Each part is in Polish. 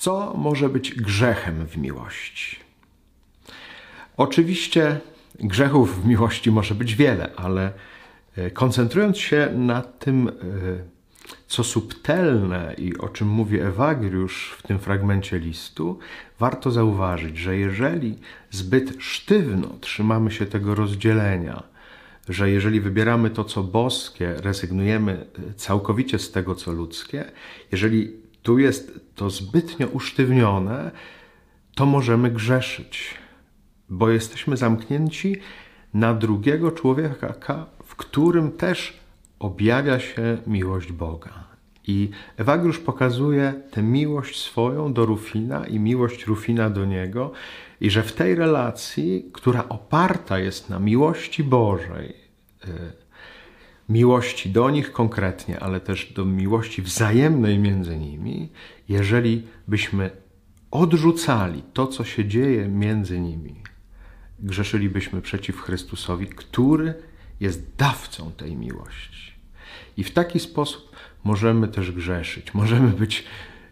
Co może być grzechem w miłości? Oczywiście grzechów w miłości może być wiele, ale e, koncentrując się na tym, e, co subtelne i o czym mówi Ewagriusz w tym fragmencie listu, warto zauważyć, że jeżeli zbyt sztywno trzymamy się tego rozdzielenia, że jeżeli wybieramy to, co boskie, rezygnujemy e, całkowicie z tego, co ludzkie, jeżeli tu jest to zbytnio usztywnione, to możemy grzeszyć, bo jesteśmy zamknięci na drugiego człowieka, w którym też objawia się miłość Boga. I Ewagriusz pokazuje tę miłość swoją do Rufina i miłość Rufina do niego, i że w tej relacji, która oparta jest na miłości Bożej, y, miłości do nich konkretnie, ale też do miłości wzajemnej między nimi, jeżeli byśmy odrzucali to, co się dzieje między nimi, grzeszylibyśmy przeciw Chrystusowi, który jest dawcą tej miłości. I w taki sposób możemy też grzeszyć, możemy być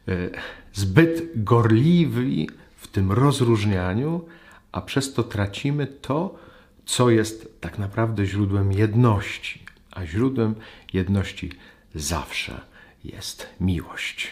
e, zbyt gorliwi w tym rozróżnianiu, a przez to tracimy to, co jest tak naprawdę źródłem jedności. A źródłem jedności zawsze jest miłość.